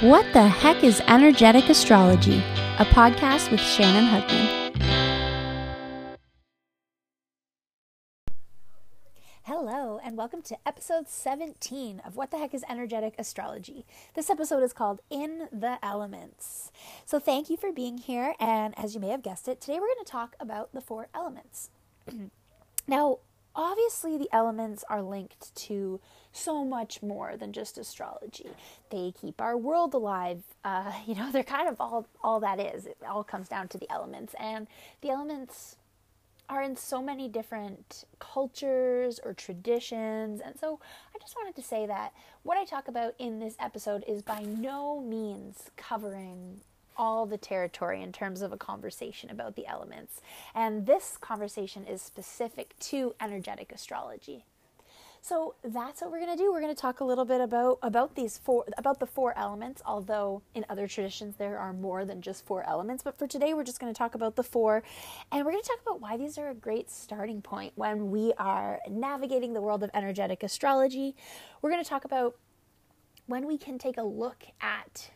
What the heck is energetic astrology? A podcast with Shannon Hugman. Hello, and welcome to episode 17 of What the Heck is Energetic Astrology. This episode is called In the Elements. So, thank you for being here. And as you may have guessed it, today we're going to talk about the four elements. now, obviously, the elements are linked to so much more than just astrology. They keep our world alive. Uh, you know, they're kind of all all that is. It all comes down to the elements, and the elements are in so many different cultures or traditions. And so I just wanted to say that what I talk about in this episode is by no means covering all the territory in terms of a conversation about the elements. And this conversation is specific to energetic astrology. So that's what we're going to do. We're going to talk a little bit about about these four about the four elements, although in other traditions there are more than just four elements, but for today we're just going to talk about the four and we're going to talk about why these are a great starting point when we are navigating the world of energetic astrology. We're going to talk about when we can take a look at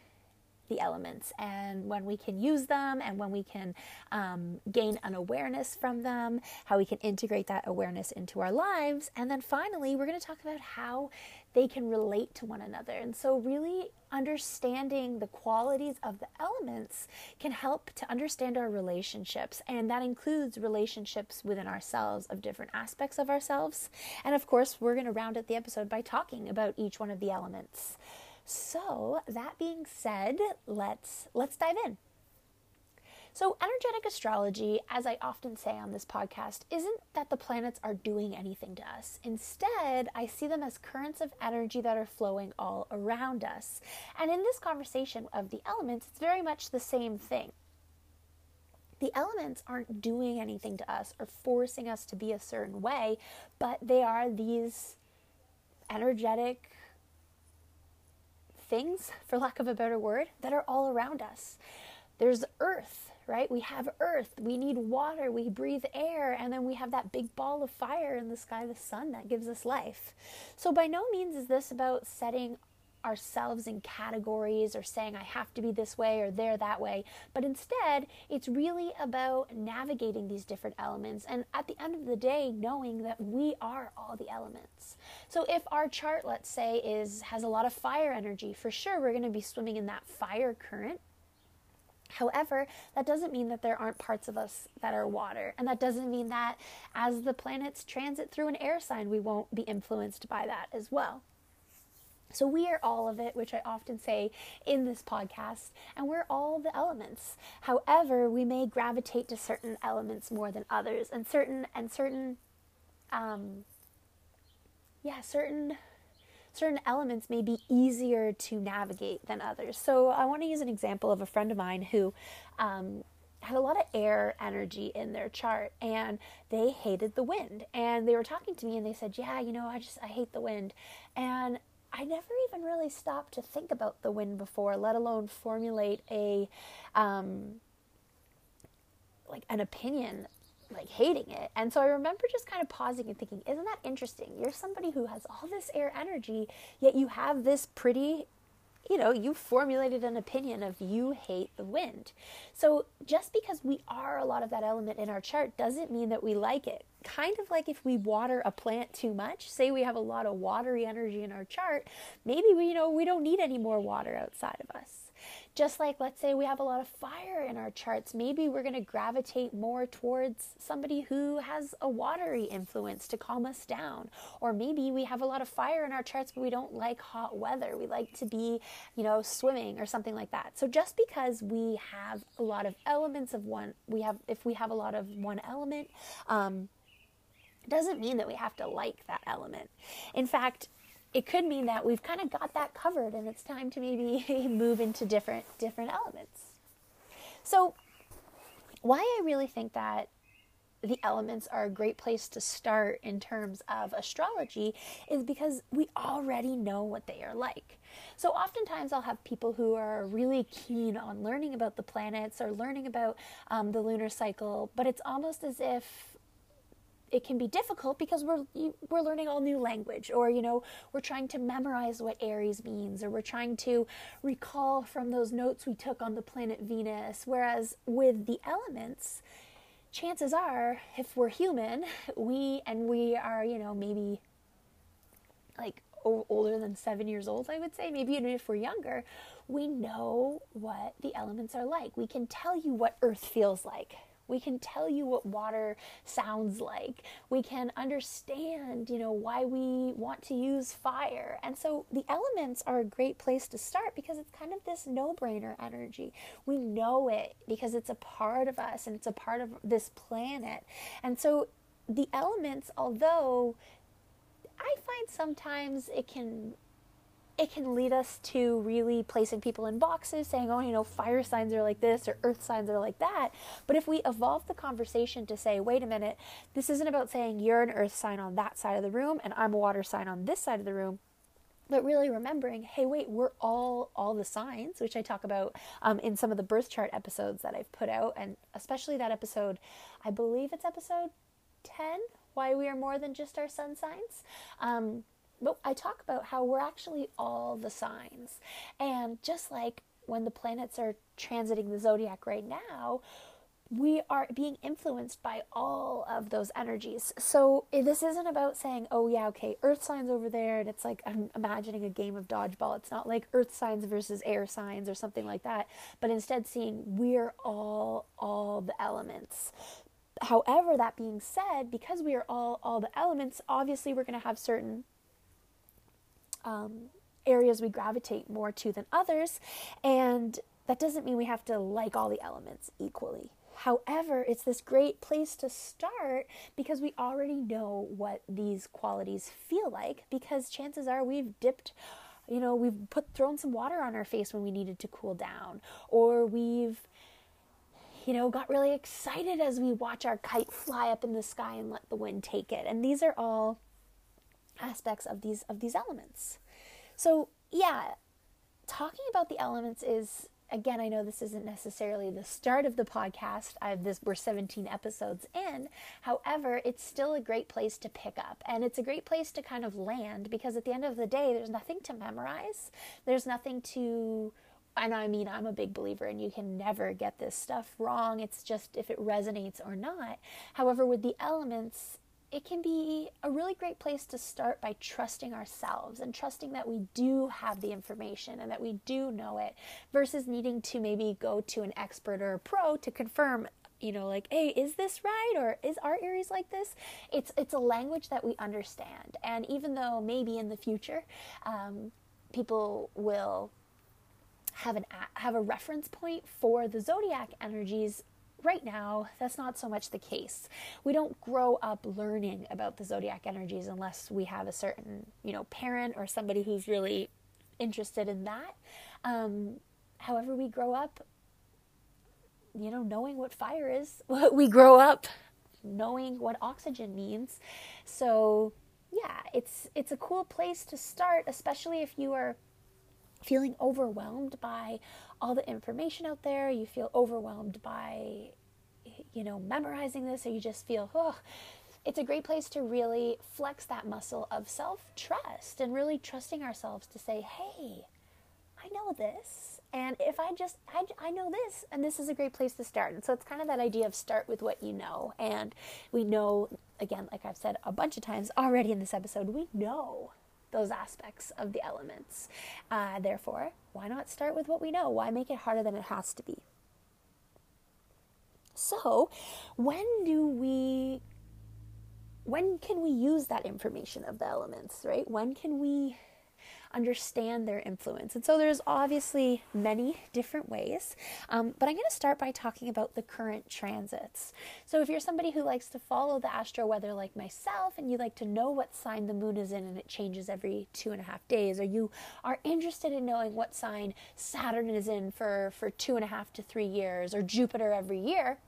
the elements and when we can use them and when we can um, gain an awareness from them, how we can integrate that awareness into our lives. And then finally, we're going to talk about how they can relate to one another. And so, really understanding the qualities of the elements can help to understand our relationships. And that includes relationships within ourselves of different aspects of ourselves. And of course, we're going to round out the episode by talking about each one of the elements. So, that being said, let's let's dive in. So, energetic astrology, as I often say on this podcast, isn't that the planets are doing anything to us. Instead, I see them as currents of energy that are flowing all around us. And in this conversation of the elements, it's very much the same thing. The elements aren't doing anything to us or forcing us to be a certain way, but they are these energetic things, for lack of a better word, that are all around us. There's earth, right? We have earth, we need water, we breathe air, and then we have that big ball of fire in the sky, the sun that gives us life. So, by no means is this about setting ourselves in categories or saying I have to be this way or there that way, but instead it's really about navigating these different elements and at the end of the day knowing that we are all the elements. So if our chart let's say is has a lot of fire energy, for sure we're going to be swimming in that fire current. However, that doesn't mean that there aren't parts of us that are water. And that doesn't mean that as the planets transit through an air sign, we won't be influenced by that as well. So we are all of it, which I often say in this podcast, and we're all the elements. However, we may gravitate to certain elements more than others, and certain and certain, um, yeah, certain certain elements may be easier to navigate than others. So I want to use an example of a friend of mine who. Um, had a lot of air energy in their chart and they hated the wind and they were talking to me and they said yeah you know i just i hate the wind and I never even really stopped to think about the wind before, let alone formulate a um, like an opinion like hating it. And so I remember just kind of pausing and thinking, isn't that interesting? You're somebody who has all this air energy, yet you have this pretty you know, you formulated an opinion of you hate the wind. So just because we are a lot of that element in our chart doesn't mean that we like it. Kind of like if we water a plant too much, say we have a lot of watery energy in our chart, maybe we you know we don't need any more water outside of us. Just like, let's say we have a lot of fire in our charts, maybe we're going to gravitate more towards somebody who has a watery influence to calm us down. Or maybe we have a lot of fire in our charts, but we don't like hot weather. We like to be, you know, swimming or something like that. So just because we have a lot of elements of one, we have, if we have a lot of one element, um, doesn't mean that we have to like that element. In fact, it could mean that we've kind of got that covered and it's time to maybe move into different different elements. So why I really think that the elements are a great place to start in terms of astrology is because we already know what they are like. So, oftentimes, I'll have people who are really keen on learning about the planets or learning about um, the lunar cycle, but it's almost as if it can be difficult because we're we're learning all new language or you know we're trying to memorize what aries means or we're trying to recall from those notes we took on the planet venus whereas with the elements chances are if we're human we and we are you know maybe like older than seven years old, I would say, maybe even if we're younger, we know what the elements are like. We can tell you what earth feels like. We can tell you what water sounds like. We can understand, you know, why we want to use fire. And so the elements are a great place to start because it's kind of this no-brainer energy. We know it because it's a part of us and it's a part of this planet. And so the elements, although I find sometimes it can it can lead us to really placing people in boxes saying, oh, you know, fire signs are like this or earth signs are like that. But if we evolve the conversation to say, wait a minute, this isn't about saying you're an earth sign on that side of the room and I'm a water sign on this side of the room. But really remembering, hey, wait, we're all all the signs, which I talk about um, in some of the birth chart episodes that I've put out, and especially that episode, I believe it's episode ten, why we are more than just our sun signs. Um, but I talk about how we're actually all the signs. And just like when the planets are transiting the zodiac right now, we are being influenced by all of those energies. So eh, this isn't about saying, oh, yeah, okay, earth signs over there. And it's like I'm imagining a game of dodgeball. It's not like earth signs versus air signs or something like that, but instead seeing we're all, all the elements. However, that being said, because we are all, all the elements, obviously we're going to have certain um, areas we gravitate more to than others. And that doesn't mean we have to like all the elements equally. However, it's this great place to start because we already know what these qualities feel like because chances are we've dipped you know, we've put thrown some water on our face when we needed to cool down or we've you know, got really excited as we watch our kite fly up in the sky and let the wind take it. And these are all aspects of these of these elements. So, yeah, talking about the elements is again, I know this isn't necessarily the start of the podcast. I've this we're 17 episodes in. However, it's still a great place to pick up and it's a great place to kind of land because at the end of the day, there's nothing to memorize. There's nothing to and I mean, I'm a big believer, and you can never get this stuff wrong. It's just if it resonates or not. However, with the elements, it can be a really great place to start by trusting ourselves and trusting that we do have the information and that we do know it versus needing to maybe go to an expert or a pro to confirm you know like hey is this right? Or is our aries like this? It's it's a language that we understand. And even though maybe in the future um, people will have an have a reference point for the zodiac energies right now that's not so much the case. We don't grow up learning about the zodiac energies unless we have a certain you know parent or somebody who's really interested in that. Um, however we grow up you know knowing what fire is. We grow up knowing what oxygen means. So yeah it's it's a cool place to start especially if you are feeling overwhelmed by all the information out there, you feel overwhelmed by, you know, memorizing this, or you just feel, oh, it's a great place to really flex that muscle of self trust and really trusting ourselves to say, hey, I know this. And if I just, I, I know this, and this is a great place to start. And so it's kind of that idea of start with what you know. And we know, again, like I've said a bunch of times already in this episode, we know those aspects of the elements. Uh, therefore, why not start with what we know? Why make it harder than it has to be? So, when do we when can we use that information of the elements, right? When can we understand their influence. And so there's obviously many different ways, um, but I'm going to start by talking about the current transits. So if you're somebody who likes to follow the astro weather like myself and you like to know what sign the moon is in and it changes every two and a half days, or you are interested in knowing what sign Saturn is in for, for two and a half to three years, or Jupiter every year,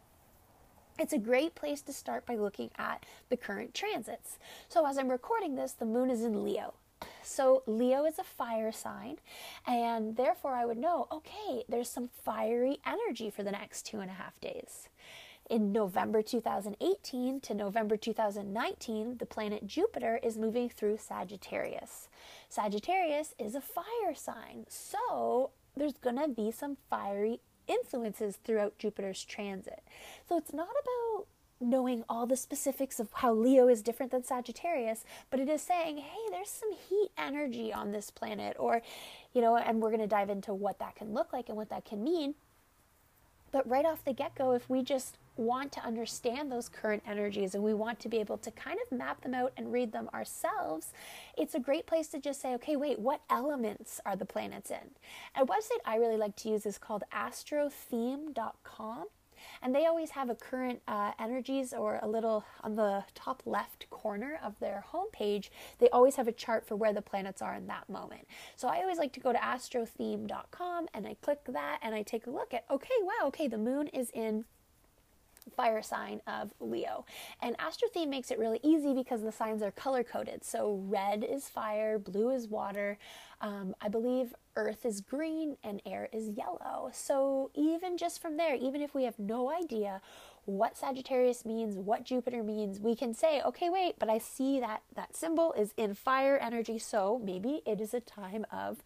it's a great place to start by looking at the current transits. So, as I'm recording this, the moon is in Leo. So Leo is a fire sign, and therefore I would know okay, there's some fiery energy for the next two and a half days. In November 2018 to November 2019, the planet Jupiter is moving through Sagittarius. Sagittarius is a fire sign, so there's going to be some fiery influences throughout Jupiter's transit. So it's not about knowing all the specifics of how Leo is different than Sagittarius, but it is saying, hey, there's some heat energy on this planet, or, you know, and we're going to dive into what that can look like and what that can mean. But right off the get go, if we just want to understand those current energies and we want to be able to kind of map them out and read them ourselves, it's a great place to just say, okay, wait, what elements are the planets in? A website I really like to use is called astrotheme.com. And they always have a current uh, energies or a little on the top left corner of their homepage. They always have a chart for where the planets are in that moment. So I always like to go to astrotheme.com and I click that and I take a look at, okay, wow, okay, the moon is in fire sign of Leo. And Astrotheme makes it really easy because the signs are color coded. So red is fire, blue is water. Um, I believe earth is green and air is yellow. So even just from there, even if we have no idea what Sagittarius means, what Jupiter means, we can say, okay, wait, but I see that that symbol is in fire energy, so maybe it is a time of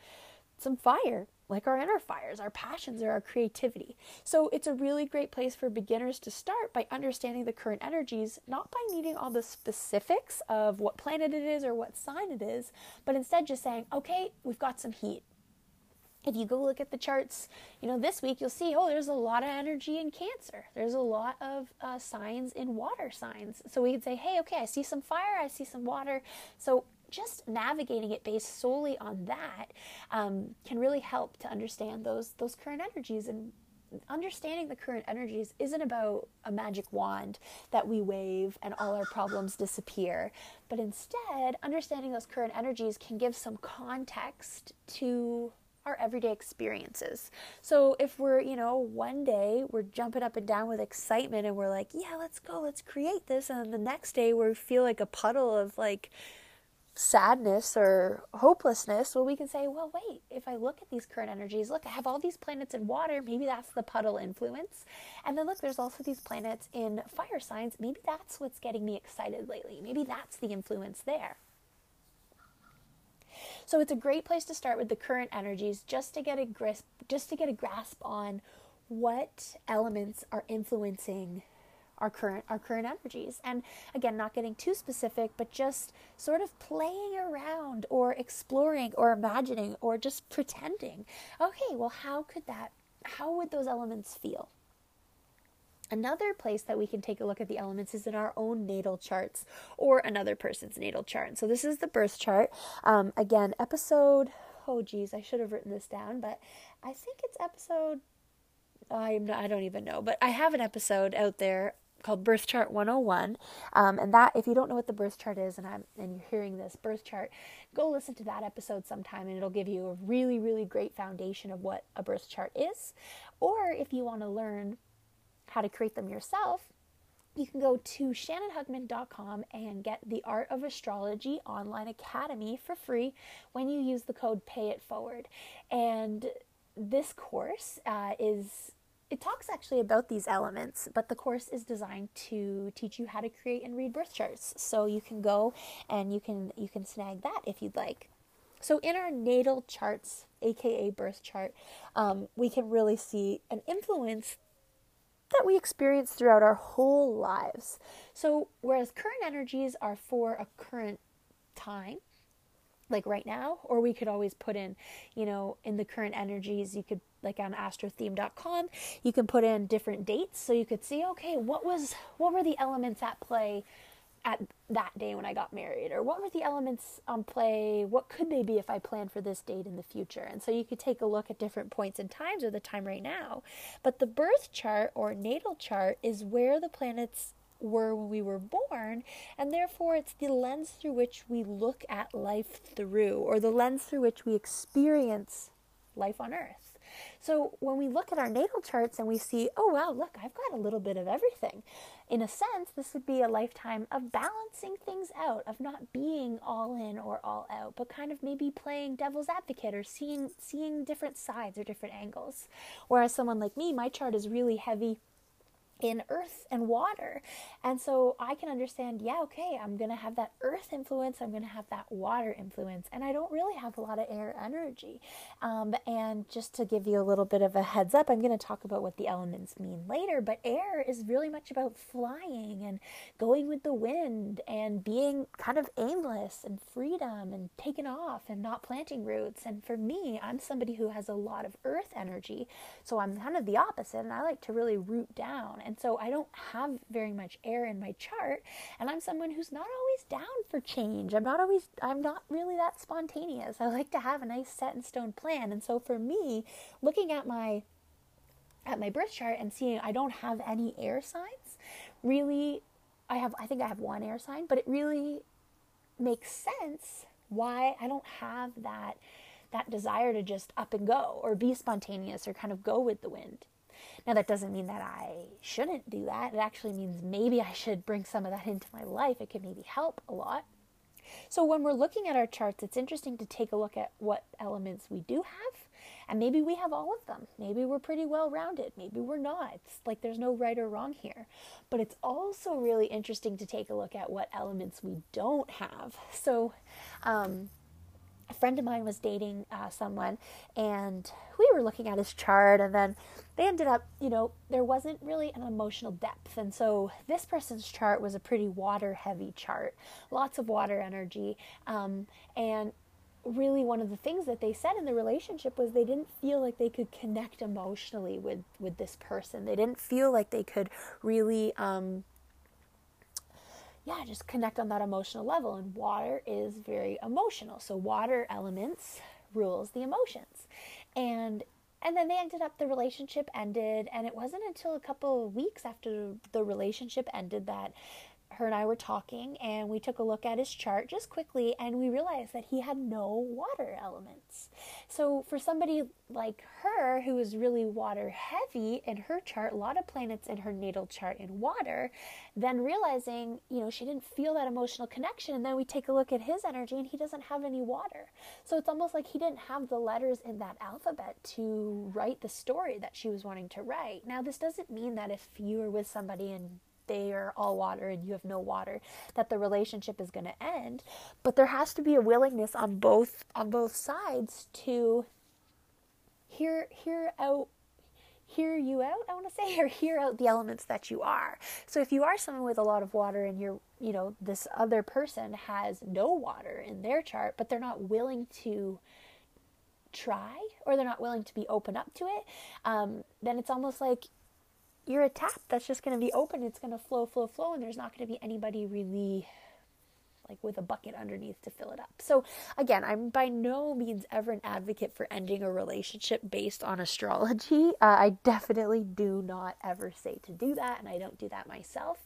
some fire like our inner fires, our passions, or our creativity. So it's a really great place for beginners to start by understanding the current energies, not by needing all the specifics of what planet it is or what sign it is, but instead just saying, okay, we've got some heat. If you go look at the charts, you know, this week you'll see, oh, there's a lot of energy in Cancer. There's a lot of uh, signs in water signs. So we can say, hey, okay, I see some fire, I see some water. So just navigating it based solely on that um, can really help to understand those those current energies and understanding the current energies isn't about a magic wand that we wave and all our problems disappear but instead understanding those current energies can give some context to our everyday experiences. So if we're, you know, one day we're jumping up and down with excitement and we're like, yeah, let's go, let's create this. And then the next day we feel like a puddle of like sadness or hopelessness, well, we can say, well, wait, if I look at these current energies, look, I have all these planets in water, maybe that's the puddle influence. And then look, there's also these planets in fire signs, maybe that's what's getting me excited lately. Maybe that's the influence there. So it's a great place to start with the current energies just to get a grasp just to get a grasp on what elements are influencing our current our current energies and again not getting too specific but just sort of playing around or exploring or imagining or just pretending okay well how could that how would those elements feel Another place that we can take a look at the elements is in our own natal charts or another person's natal chart. So this is the birth chart. Um, again, episode. Oh, geez, I should have written this down, but I think it's episode. I'm not, I don't even know, but I have an episode out there called Birth Chart 101. Um, and that, if you don't know what the birth chart is and, I'm, and you're hearing this birth chart, go listen to that episode sometime and it'll give you a really, really great foundation of what a birth chart is. Or if you want to learn how to create them yourself, you can go to shannonhugman.com and get the Art of Astrology Online Academy for free when you use the code Pay It Forward. And this course uh, is it talks actually about these elements, but the course is designed to teach you how to create and read birth charts. So you can go and you can you can snag that if you'd like. So in our natal charts, aka birth chart, um, we can really see an influence that we experience throughout our whole lives. So whereas current energies are for a current time, like right now, or we could always put in, you know, in the current energies, you could like on astrotheme.com, you can put in different dates so you could see, okay, what was what were the elements at play at that day when I got married? Or what were the elements on play? What could they be if I planned for this date in the future? And so you could take a look at different points in times or the time right now. But the birth chart or natal chart is where the planets were when we were born, and therefore it's the lens through which we look at life through, or the lens through which we experience life on earth. So when we look at our natal charts and we see, oh wow, look, I've got a little bit of everything. In a sense, this would be a lifetime of balancing things out, of not being all in or all out, but kind of maybe playing devil's advocate or seeing seeing different sides or different angles. Whereas someone like me, my chart is really heavy in earth and water. And so I can understand, yeah, okay, I'm going to have that earth influence, I'm going to have that water influence, and I don't really have a lot of air energy. Um, and just to give you a little bit of a heads up, I'm going to talk about what the elements mean later, but air is really much about flying and going with the wind and being kind of aimless and freedom and taking off and not planting roots. And for me, I'm somebody who has a lot of earth energy, so I'm kind of the opposite, and I like to really root down and so I don't have very much air in my chart. And I'm someone who's not always down for change. I'm not always, I'm not really that spontaneous. I like to have a nice set in stone plan. And so for me, looking at my, at my birth chart and seeing I don't have any air signs really I have I think I have one air sign, but it really makes sense why I don't have that that desire to just up and go or be spontaneous or kind of go with the wind. Now, that doesn't mean that I shouldn't do that. It actually means maybe I should bring some of that into my life. It could maybe help a lot. So, when we're looking at our charts, it's interesting to take a look at what elements we do have. And maybe we have all of them. Maybe we're pretty well rounded. Maybe we're not. It's like there's no right or wrong here. But it's also really interesting to take a look at what elements we don't have. So, um, a friend of mine was dating uh, someone and we were looking at his chart and then they ended up you know there wasn't really an emotional depth and so this person's chart was a pretty water heavy chart lots of water energy um, and really one of the things that they said in the relationship was they didn't feel like they could connect emotionally with with this person. They didn't feel like they could really um, yeah, just connect on that emotional level. And water is very emotional. So water elements rules the emotions. And and then they ended up the relationship ended and it wasn't until a couple of weeks after the relationship ended that her and I were talking and we took a look at his chart just quickly and we realized that he had no water elements. So for somebody like her who is really water heavy in her chart, a lot of planets in her natal chart in water, then realizing, you know, she didn't feel that emotional connection and then we take a look at his energy and he doesn't have any water. So it's almost like he didn't have the letters in that alphabet to write the story that she was wanting to write. Now this doesn't mean that if you are with somebody and they are all water and you have no water that the relationship is going to end. But there has to be a willingness on both on both sides to hear hear out hear you out i want to say or hear out the elements that you are. So if you are someone with a lot of water and you're you know this other person has no water in their chart but they're not willing to try or they're not willing to be open up to it um, then it's almost like you're a tap that's just going to be open. It's going to flow, flow, flow, and there's not going to be anybody really like with a bucket underneath to fill it up. So, again, I'm by no means ever an advocate for ending a relationship based on astrology. Uh, I definitely do not ever say to do that, and I don't do that myself.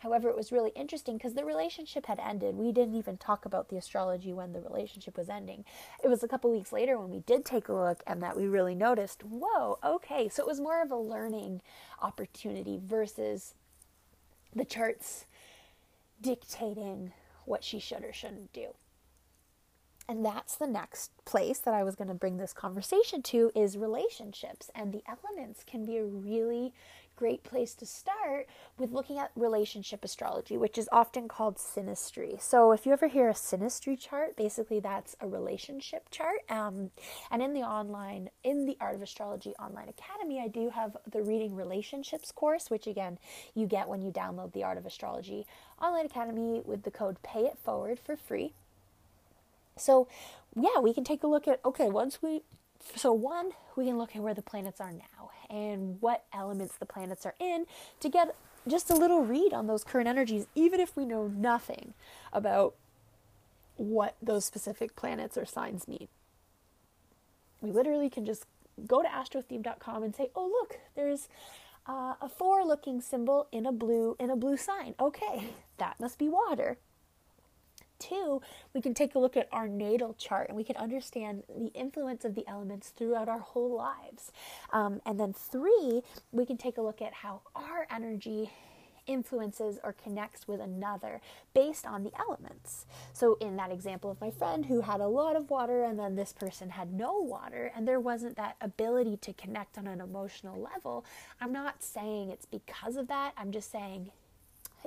However, it was really interesting because the relationship had ended. We didn't even talk about the astrology when the relationship was ending. It was a couple weeks later when we did take a look and that we really noticed whoa, okay. So, it was more of a learning opportunity versus the charts dictating what she should or shouldn't do. And that's the next place that I was going to bring this conversation to is relationships. And the elements can be a really great place to start with looking at relationship astrology, which is often called synastry. So, if you ever hear a synastry chart, basically that's a relationship chart. Um, and in the online, in the Art of Astrology Online Academy, I do have the Reading Relationships course, which again you get when you download the Art of Astrology Online Academy with the code Pay It Forward for free. So, yeah, we can take a look at okay, once we so one, we can look at where the planets are now and what elements the planets are in to get just a little read on those current energies, even if we know nothing about what those specific planets or signs mean. We literally can just go to astrotheme.com and say, "Oh, look, there's uh, a four-looking symbol in a blue in a blue sign. Okay, that must be water." Two, we can take a look at our natal chart and we can understand the influence of the elements throughout our whole lives. Um, and then three, we can take a look at how our energy influences or connects with another based on the elements. So, in that example of my friend who had a lot of water and then this person had no water, and there wasn't that ability to connect on an emotional level, I'm not saying it's because of that. I'm just saying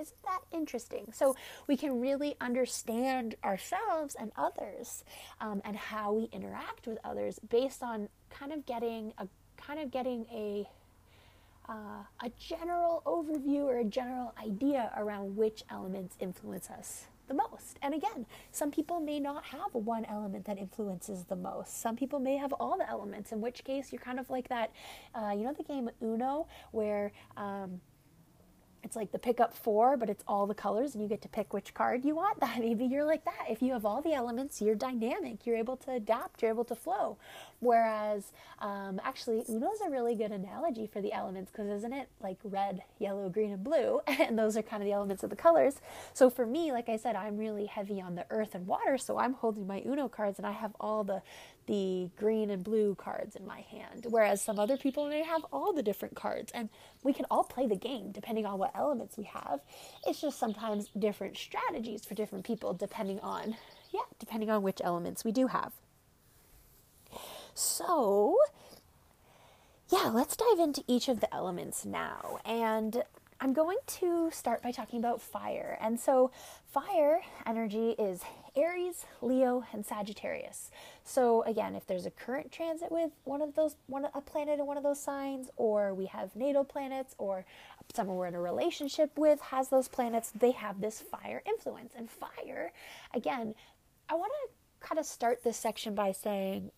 isn't that interesting? So we can really understand ourselves and others um, and how we interact with others based on kind of getting a kind of getting a uh, a general overview or a general idea around which elements influence us the most. And again, some people may not have one element that influences the most. Some people may have all the elements, in which case you're kind of like that, uh, you know, the game Uno, where um, it's like the pickup four, but it's all the colors and you get to pick which card you want. That maybe you're like that. If you have all the elements, you're dynamic. You're able to adapt. You're able to flow. Whereas, um, actually, is a really good analogy for the elements because isn't it like red, yellow, green, and blue? And those are kind of the elements of the colors. So for me, like I said, I'm really heavy on the earth and water. So I'm holding my Uno cards and I have all the the green and blue cards in my hand, whereas some other people may have all the different cards. And we can all play the game depending on what elements we have. It's just sometimes different strategies for different people depending on, yeah, depending on which elements we do have. So, yeah, let's dive into each of the elements now. And I'm going to start by talking about fire. And so, fire energy is Aries, Leo, and Sagittarius. So again, if there's a current transit with one of those one a planet in one of those signs or we have natal planets or someone we're in a relationship with has those planets, they have this fire influence. And fire, again, I want to kind of start this section by saying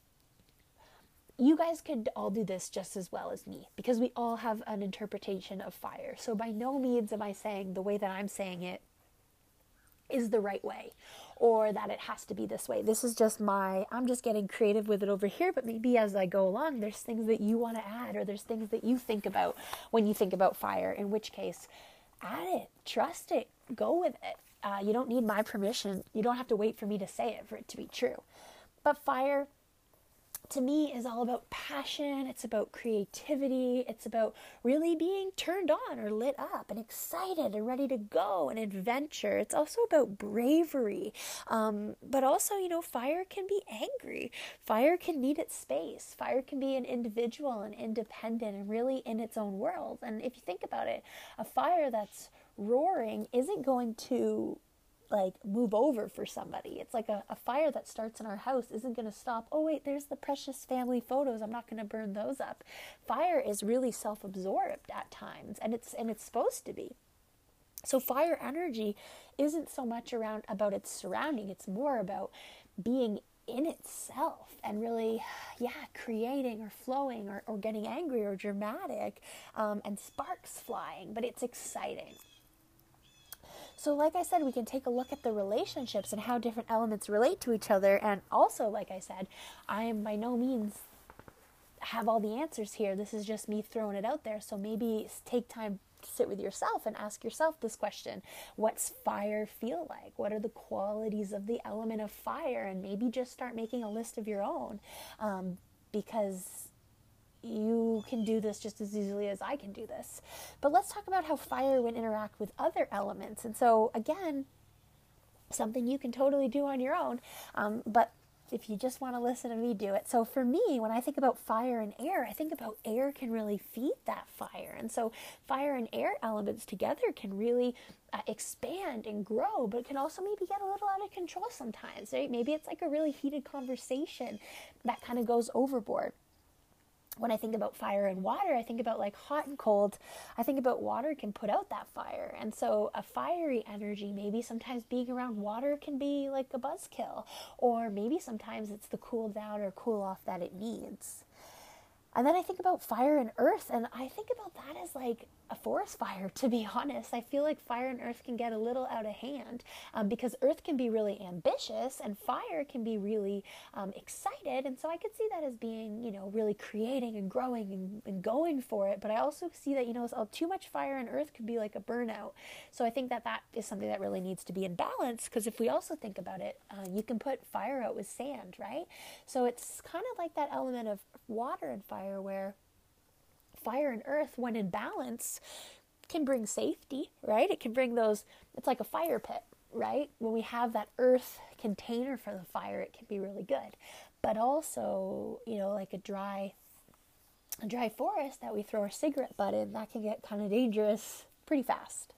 you guys could all do this just as well as me because we all have an interpretation of fire. So by no means am I saying the way that I'm saying it is the right way or that it has to be this way. This is just my, I'm just getting creative with it over here, but maybe as I go along, there's things that you want to add or there's things that you think about when you think about fire, in which case, add it, trust it, go with it. Uh, you don't need my permission. You don't have to wait for me to say it for it to be true. But fire, to me is all about passion, it's about creativity, it's about really being turned on or lit up and excited and ready to go and adventure. It's also about bravery. Um, but also, you know, fire can be angry. Fire can need its space. Fire can be an individual and independent and really in its own world. And if you think about it, a fire that's roaring isn't going to like move over for somebody. It's like a, a fire that starts in our house isn't going to stop. Oh, wait, there's the precious family photos. I'm not going to burn those up. Fire is really self absorbed at times, and it's, and it's supposed to be. So, fire energy isn't so much around about its surrounding, it's more about being in itself and really, yeah, creating or flowing or, or getting angry or dramatic um, and sparks flying, but it's exciting. So, like I said, we can take a look at the relationships and how different elements relate to each other. And also, like I said, I am by no means have all the answers here. This is just me throwing it out there. So, maybe take time to sit with yourself and ask yourself this question What's fire feel like? What are the qualities of the element of fire? And maybe just start making a list of your own. Um, because you can do this just as easily as I can do this. But let's talk about how fire would interact with other elements. And so, again, something you can totally do on your own. Um, but if you just want to listen to me do it. So for me, when I think about fire and air, I think about air can really feed that fire. And so fire and air elements together can really uh, expand and grow, but it can also maybe get a little out of control sometimes, right? Maybe it's like a really heated conversation that kind of goes overboard when I think about fire and water, I think about like hot and cold. I think about water can put out that fire. And so a fiery energy, maybe sometimes being around water can be like a buzzkill, or maybe sometimes it's the cool down or cool off that it needs. And then I think about fire and earth, and I think about that as like a forest fire, to be honest. I feel like fire and earth can get a little out of hand um, because earth can be really ambitious and fire can be really um, excited. And so I could see that as being, you know, really creating and growing and, and going for it. But I also see that, you know, too much fire and earth could be like a burnout. So I think that that is something that really needs to be in balance because if we also think about it, uh, you can put fire out with sand, right? So it's kind of like that element of water and fire where fire and earth, when in balance, can bring safety, right? It can bring those, it's like a fire pit, right? When we have that earth container for the fire, it can be really good. But also, you know, like a dry a dry forest that we throw our cigarette butt in, that can get kind of dangerous pretty fast.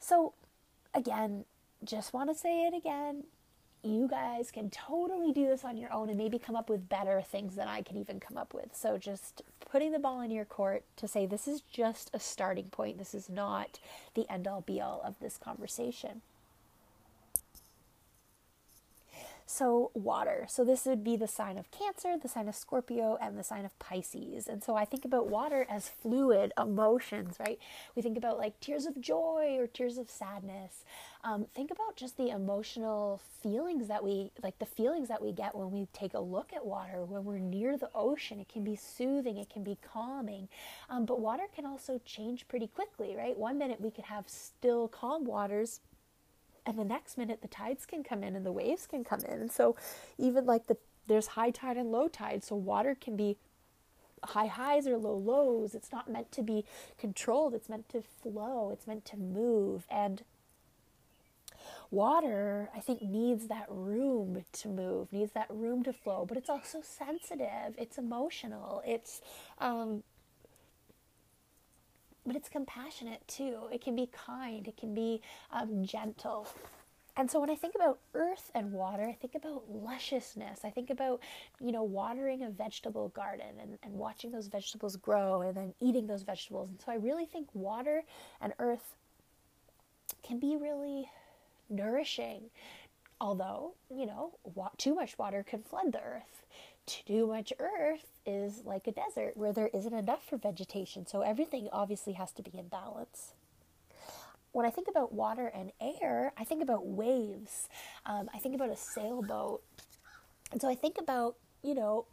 So, again, just want to say it again you guys can totally do this on your own and maybe come up with better things than I can even come up with. So just putting the ball in your court to say this is just a starting point. This is not the end all be all of this conversation. So, water. So, this would be the sign of Cancer, the sign of Scorpio, and the sign of Pisces. And so, I think about water as fluid emotions, right? We think about like tears of joy or tears of sadness. Um, think about just the emotional feelings that we, like the feelings that we get when we take a look at water, when we're near the ocean. It can be soothing, it can be calming. Um, but water can also change pretty quickly, right? One minute we could have still, calm waters and the next minute the tides can come in and the waves can come in so even like the there's high tide and low tide so water can be high highs or low lows it's not meant to be controlled it's meant to flow it's meant to move and water i think needs that room to move needs that room to flow but it's also sensitive it's emotional it's um, but it's compassionate too. It can be kind, it can be um, gentle. And so when I think about earth and water, I think about lusciousness. I think about, you know, watering a vegetable garden and, and watching those vegetables grow and then eating those vegetables. And so I really think water and earth can be really nourishing. Although, you know, too much water can flood the earth too much earth is like a desert where there isn't enough for vegetation. So everything obviously has to be in balance. When I think about water and air, I think about waves. Um, I think about a sailboat. And so I think about, you know,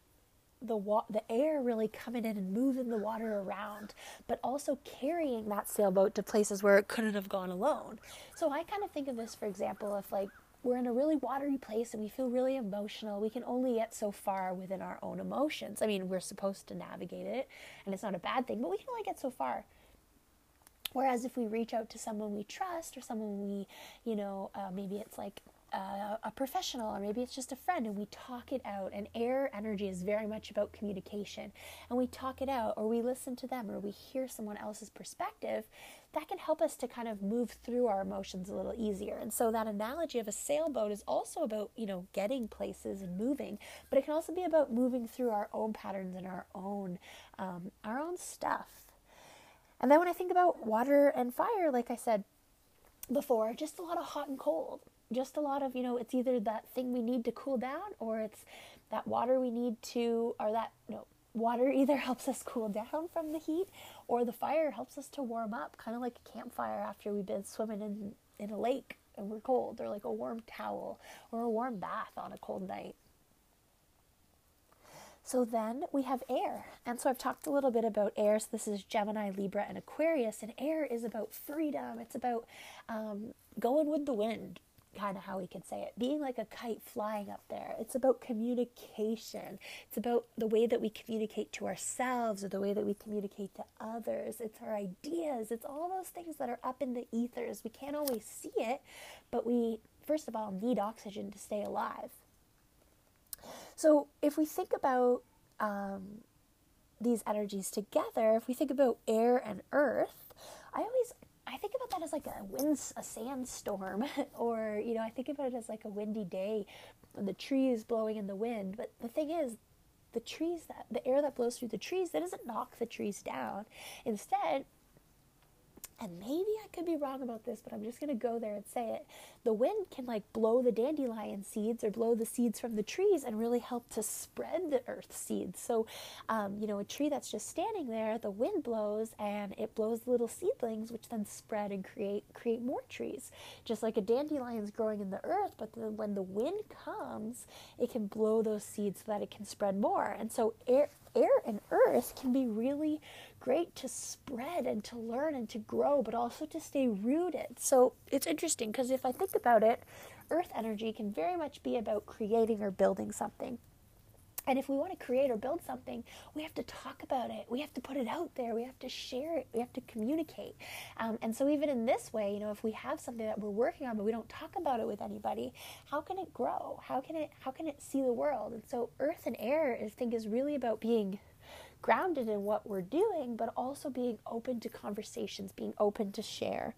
the wa- the air really coming in and moving the water around, but also carrying that sailboat to places where it couldn't have gone alone. So I kind of think of this, for example, if like we're in a really watery place and we feel really emotional, we can only get so far within our own emotions. I mean, we're supposed to navigate it, and it's not a bad thing, but we can only get so far. Whereas if we reach out to someone we trust or someone we, you know, uh, maybe it's like uh, a professional or maybe it's just a friend and we talk it out. And air energy is very much about communication. And we talk it out or we listen to them or we hear someone else's perspective that can help us to kind of move through our emotions a little easier. And so that analogy of a sailboat is also about you know getting places and moving but it can also be about moving through our own patterns and our own um, our own stuff. And then when i think about water and fire like i said before just a lot of hot and cold just a lot of you know it's either that thing we need to cool down or it's that water we need to or that no water either helps us cool down from the heat or the fire helps us to warm up kind of like a campfire after we've been swimming in in a lake and we're cold or like a warm towel or a warm bath on a cold night so then we have air. And so I've talked a little bit about air. So this is Gemini, Libra, and Aquarius. And air is about freedom. It's about um, going with the wind, kind of how we could say it. Being like a kite flying up there. It's about communication. It's about the way that we communicate to ourselves or the way that we communicate to others. It's our ideas. It's all those things that are up in the ethers. We can't always see it but we first of all need oxygen to stay alive. So if we think about um, these energies together if we think about air and earth i always I think about that as like a wind, a sandstorm, or you know, I think about it as like a windy day, the trees blowing in the wind. But the thing is, the trees that the air that blows through the trees that doesn't knock the trees down. Instead, and maybe I could be wrong about this, but I'm just going to go there and say it. The wind can like blow the dandelion seeds or blow the seeds from the trees and really help to spread the earth seeds. So, um, you know, a tree that's just standing there, the wind blows and it blows the little seedlings, which then spread and create create more trees. Just like a dandelion's growing in the earth, but then when the wind comes, it can blow those seeds so that it can spread more. And so, air air and earth can be really great to spread and to learn and to grow, but also to stay rooted. So it's interesting because if I think about it, earth energy can very much be about creating or building something. And if we want to create or build something, we have to talk about it. We have to put it out there. We have to share it. We have to communicate. Um, and so, even in this way, you know, if we have something that we're working on but we don't talk about it with anybody, how can it grow? How can it how can it see the world? And so, earth and air, I think, is really about being grounded in what we're doing, but also being open to conversations, being open to share.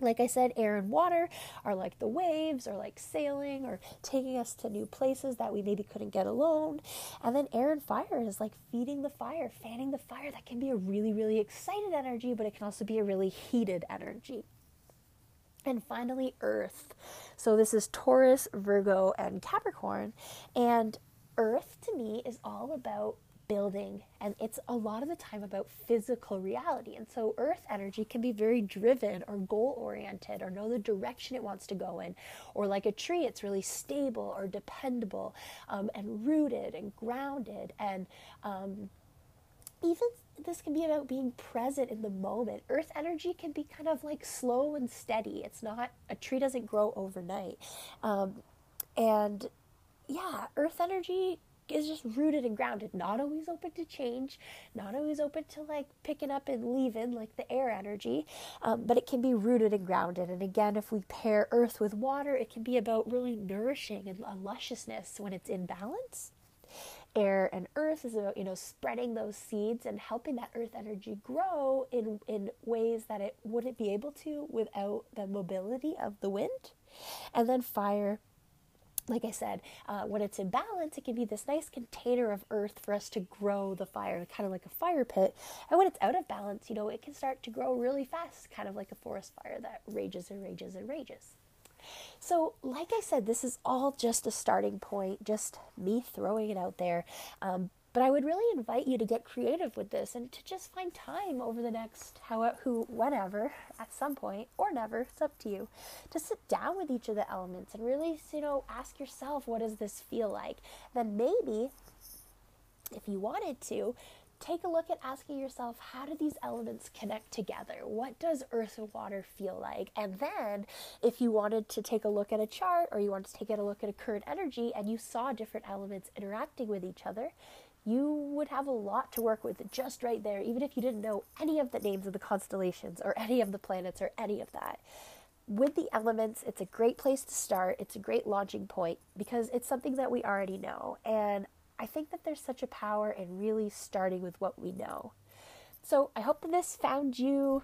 Like I said, air and water are like the waves, or like sailing, or taking us to new places that we maybe couldn't get alone. And then air and fire is like feeding the fire, fanning the fire. That can be a really, really excited energy, but it can also be a really heated energy. And finally, Earth. So this is Taurus, Virgo, and Capricorn. And Earth to me is all about building and it's a lot of the time about physical reality and so earth energy can be very driven or goal oriented or know the direction it wants to go in or like a tree it's really stable or dependable um, and rooted and grounded and um, even this can be about being present in the moment. Earth energy can be kind of like slow and steady. It's not, a tree doesn't grow overnight. Um, and yeah, earth energy is just rooted and grounded, not always open to change, not always open to like picking up and leaving like the air energy, um, but it can be rooted and grounded. And again, if we pair earth with water, it can be about really nourishing and a lusciousness when it's in balance. Air and earth is about you know spreading those seeds and helping that earth energy grow in in ways that it wouldn't be able to without the mobility of the wind. And then fire like I said, uh, when it's in balance, it can be this nice container of earth for us to grow the fire, kind of like a fire pit. And when it's out of balance, you know, it can start to grow really fast, kind of like a forest fire that rages and rages and rages. So, like I said, this is all just a starting point, just me throwing it out there. Um, but I would really invite you to get creative with this and to just find time over the next how who whenever at some point or never, it's up to you, to sit down with each of the elements and really, you know, ask yourself what does this feel like? Then maybe if you wanted to, take a look at asking yourself how do these elements connect together? What does earth and water feel like? And then, if you wanted to take a look at a chart or you wanted to take a look at a current energy and you saw different elements interacting with each other, you would have a lot to work with just right there, even if you didn't know any of the names of the constellations or any of the planets or any of that. With the elements, it's a great place to start. It's a great launching point because it's something that we already know. And I think that there's such a power in really starting with what we know. So I hope that this found you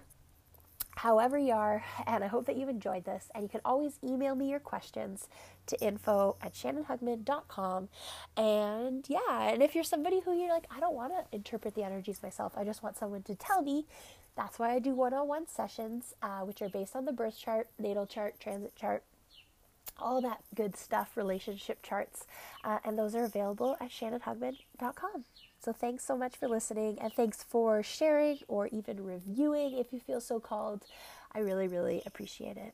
however you are, and I hope that you've enjoyed this. And you can always email me your questions to info at shannonhugman.com. And yeah, and if you're somebody who you're like, I don't want to interpret the energies myself, I just want someone to tell me, that's why I do one on one sessions, uh, which are based on the birth chart, natal chart, transit chart, all that good stuff, relationship charts. Uh, and those are available at shannonhugman.com. So thanks so much for listening and thanks for sharing or even reviewing if you feel so called. I really, really appreciate it.